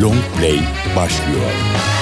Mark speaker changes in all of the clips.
Speaker 1: Long Play başlıyor.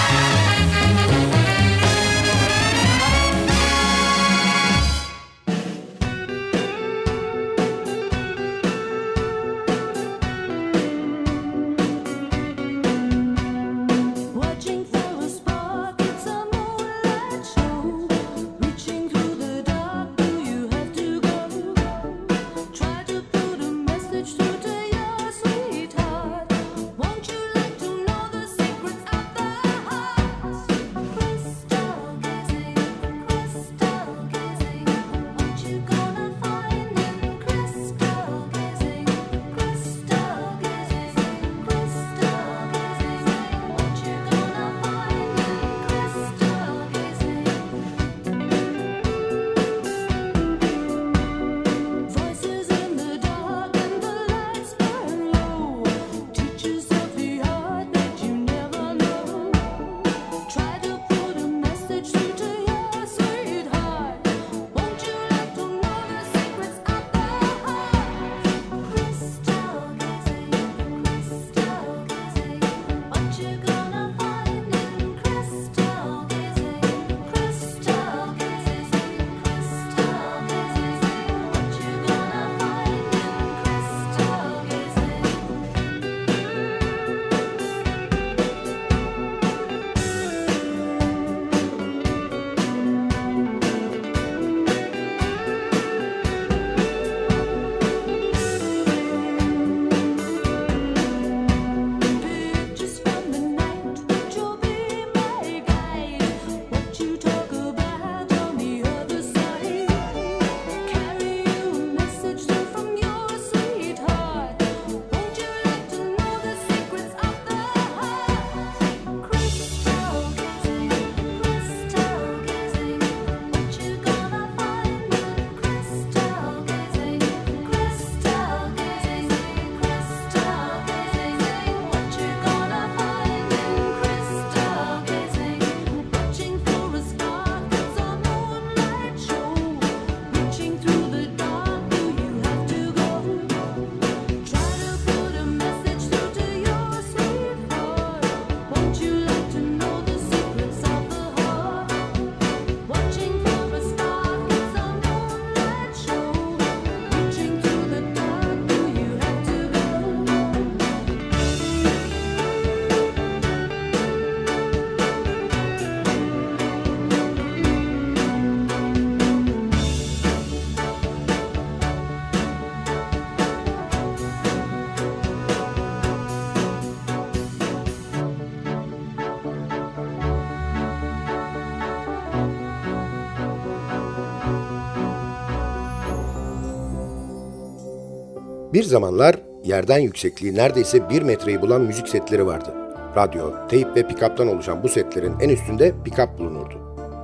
Speaker 2: Bir zamanlar yerden yüksekliği neredeyse bir metreyi bulan müzik setleri vardı. Radyo, teyp ve pikaptan oluşan bu setlerin en üstünde pikap bulunurdu.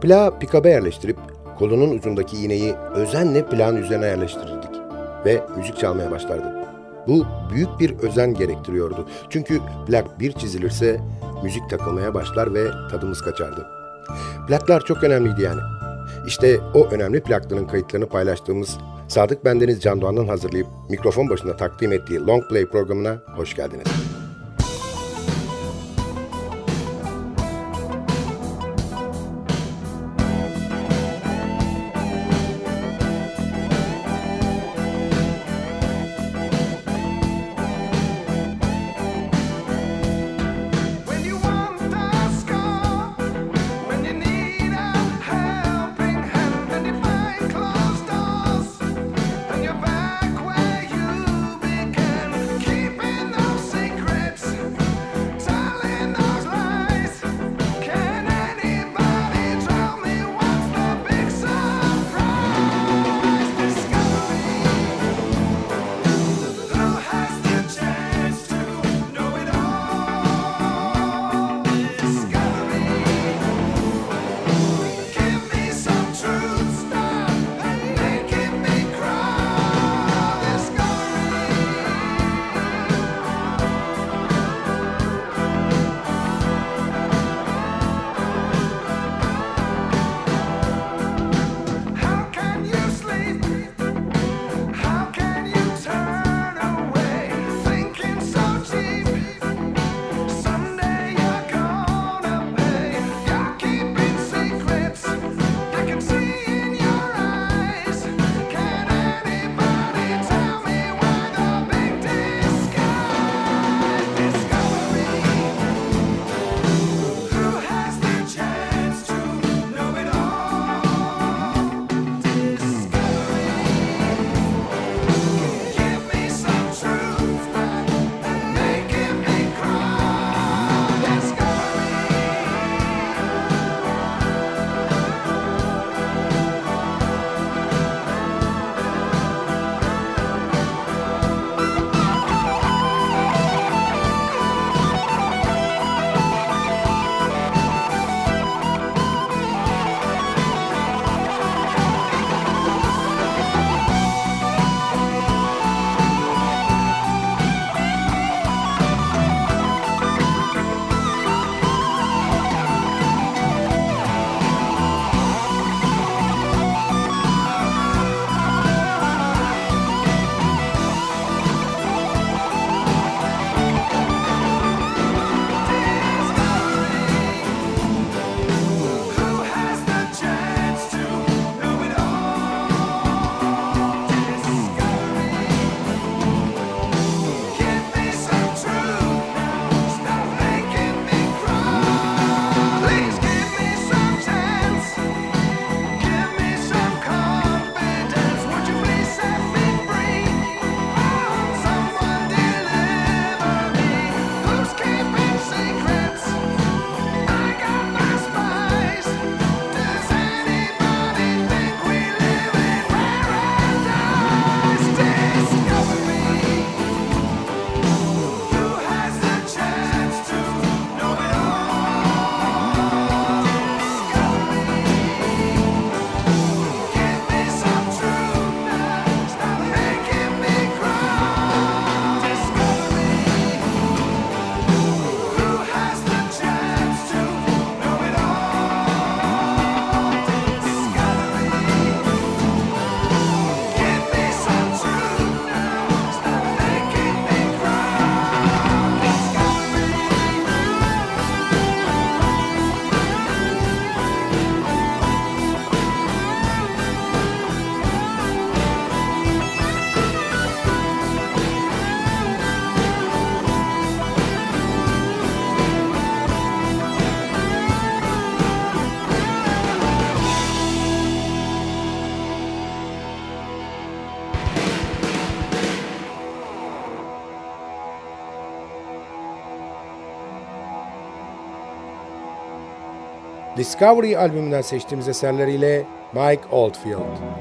Speaker 2: Plağı pikaba yerleştirip kolunun ucundaki iğneyi özenle plağın üzerine yerleştirirdik ve müzik çalmaya başlardı. Bu büyük bir özen gerektiriyordu. Çünkü plak bir çizilirse müzik takılmaya başlar ve tadımız kaçardı. Plaklar çok önemliydi yani. İşte o önemli plakların kayıtlarını paylaştığımız Sadık Bendeniz Can Doğan'ın hazırlayıp mikrofon başında takdim ettiği Long Play programına hoş geldiniz.
Speaker 3: Discovery albümünden seçtiğimiz eserleriyle Mike Oldfield.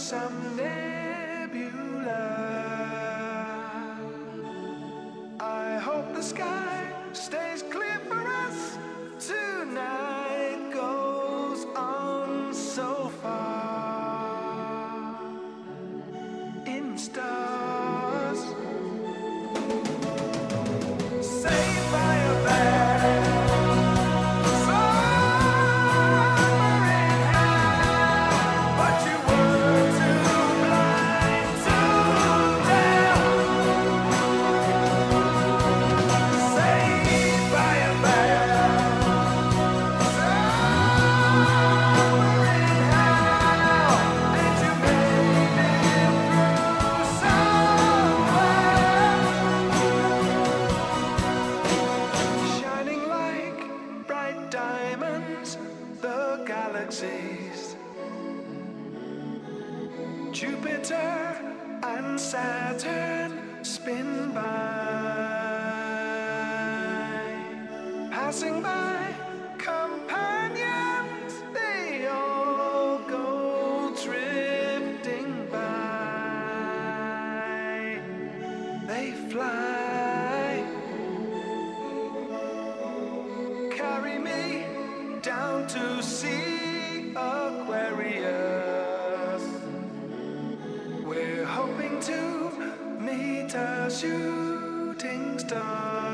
Speaker 3: some nebula. I hope the sky. fly. Carry me down to sea, Aquarius. We're hoping to meet a shooting star.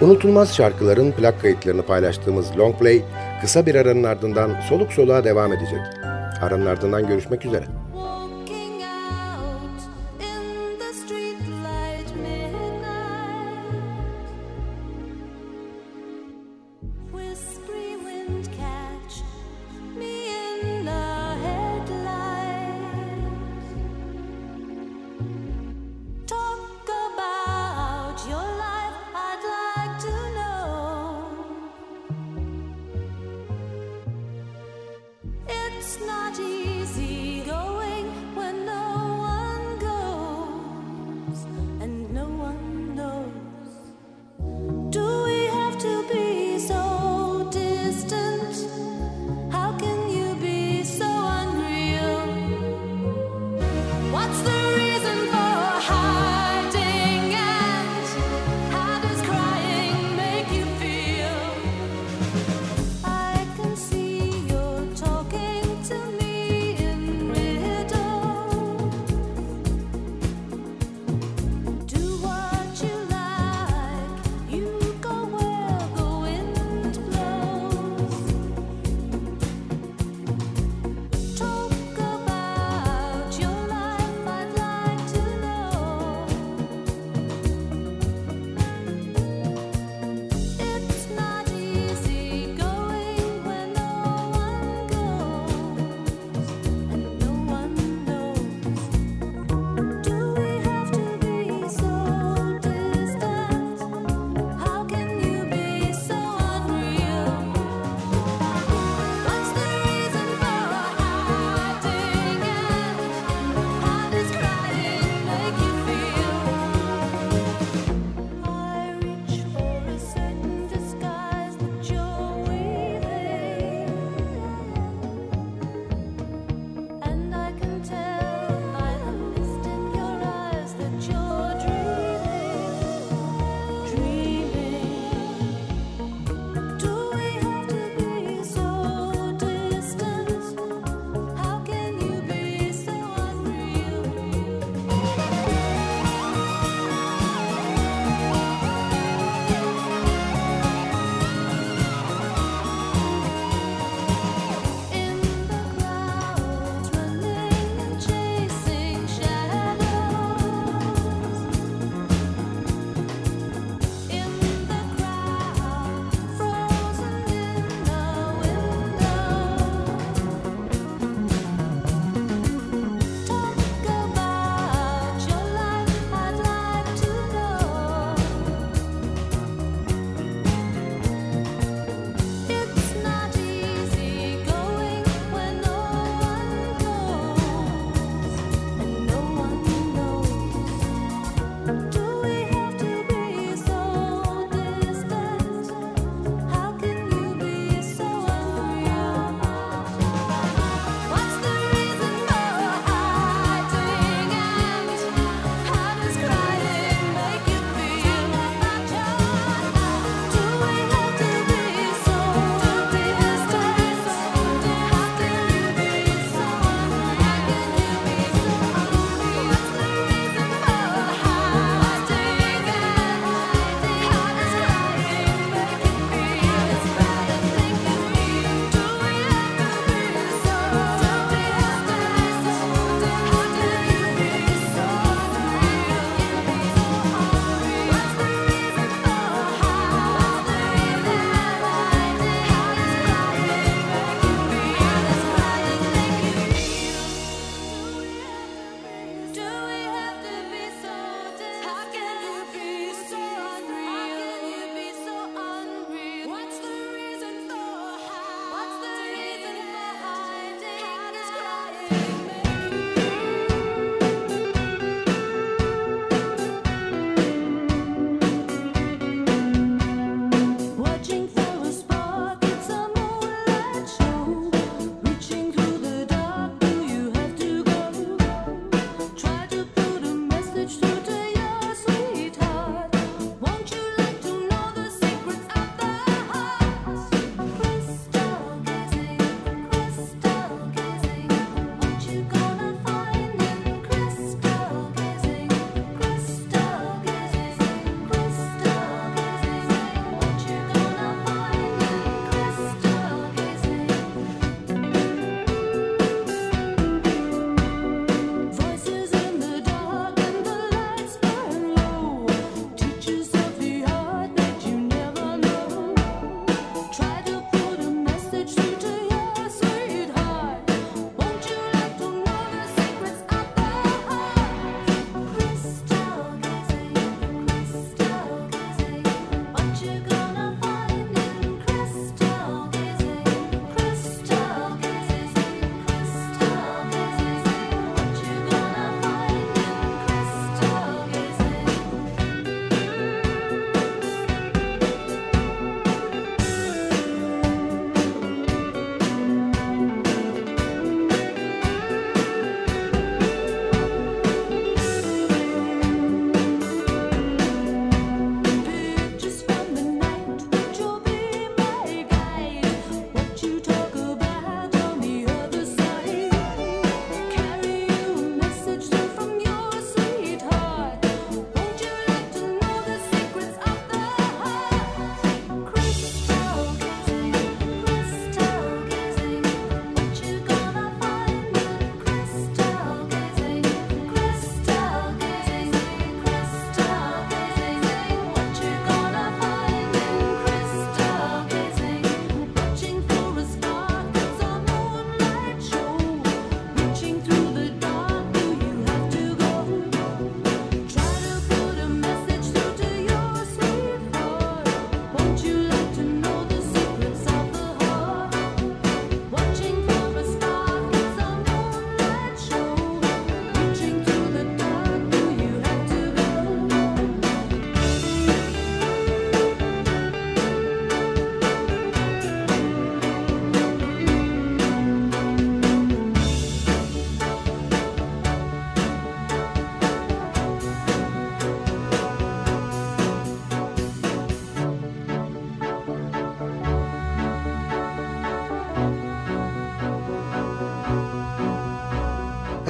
Speaker 1: Unutulmaz şarkıların plak kayıtlarını paylaştığımız Long Play kısa bir aranın ardından soluk soluğa devam edecek. Aranın ardından görüşmek üzere.
Speaker 4: It's not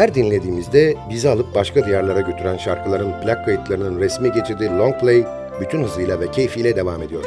Speaker 1: Her dinlediğimizde bizi alıp başka diyarlara götüren şarkıların plak kayıtlarının resmi geçidi Long Play bütün hızıyla ve keyfiyle devam ediyor.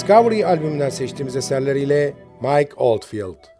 Speaker 1: Discovery albümünden seçtiğimiz eserleriyle Mike Oldfield.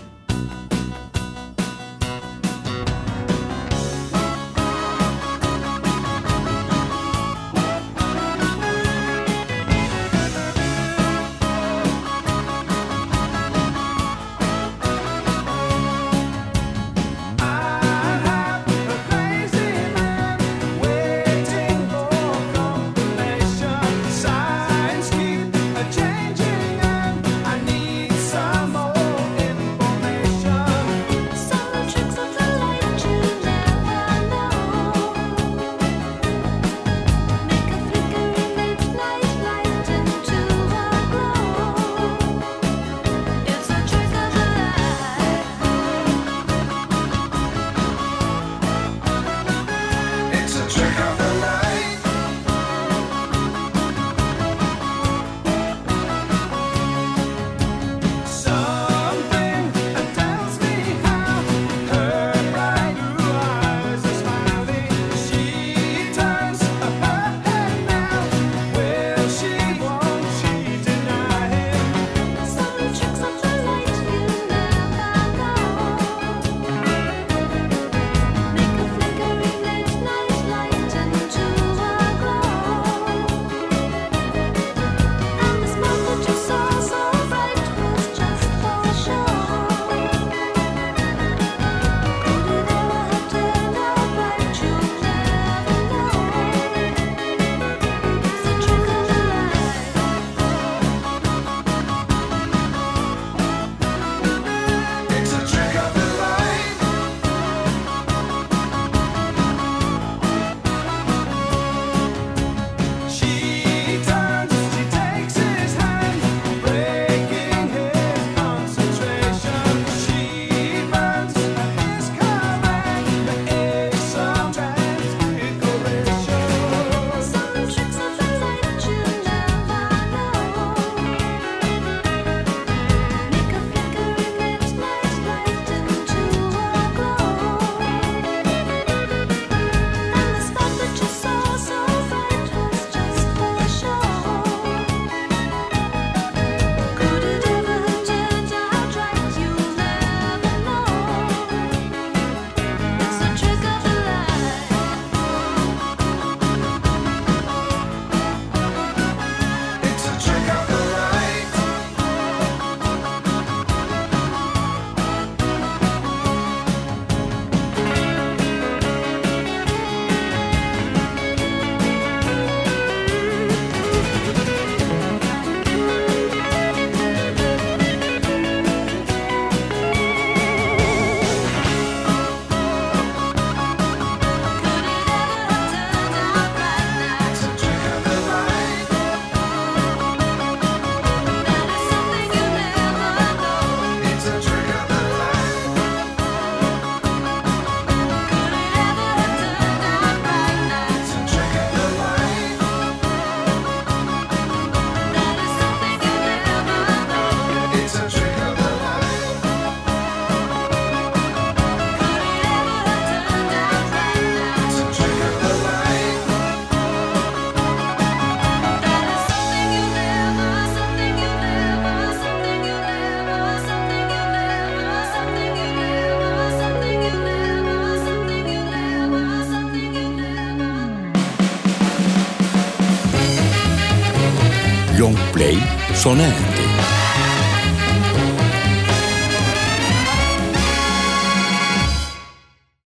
Speaker 5: 说呢？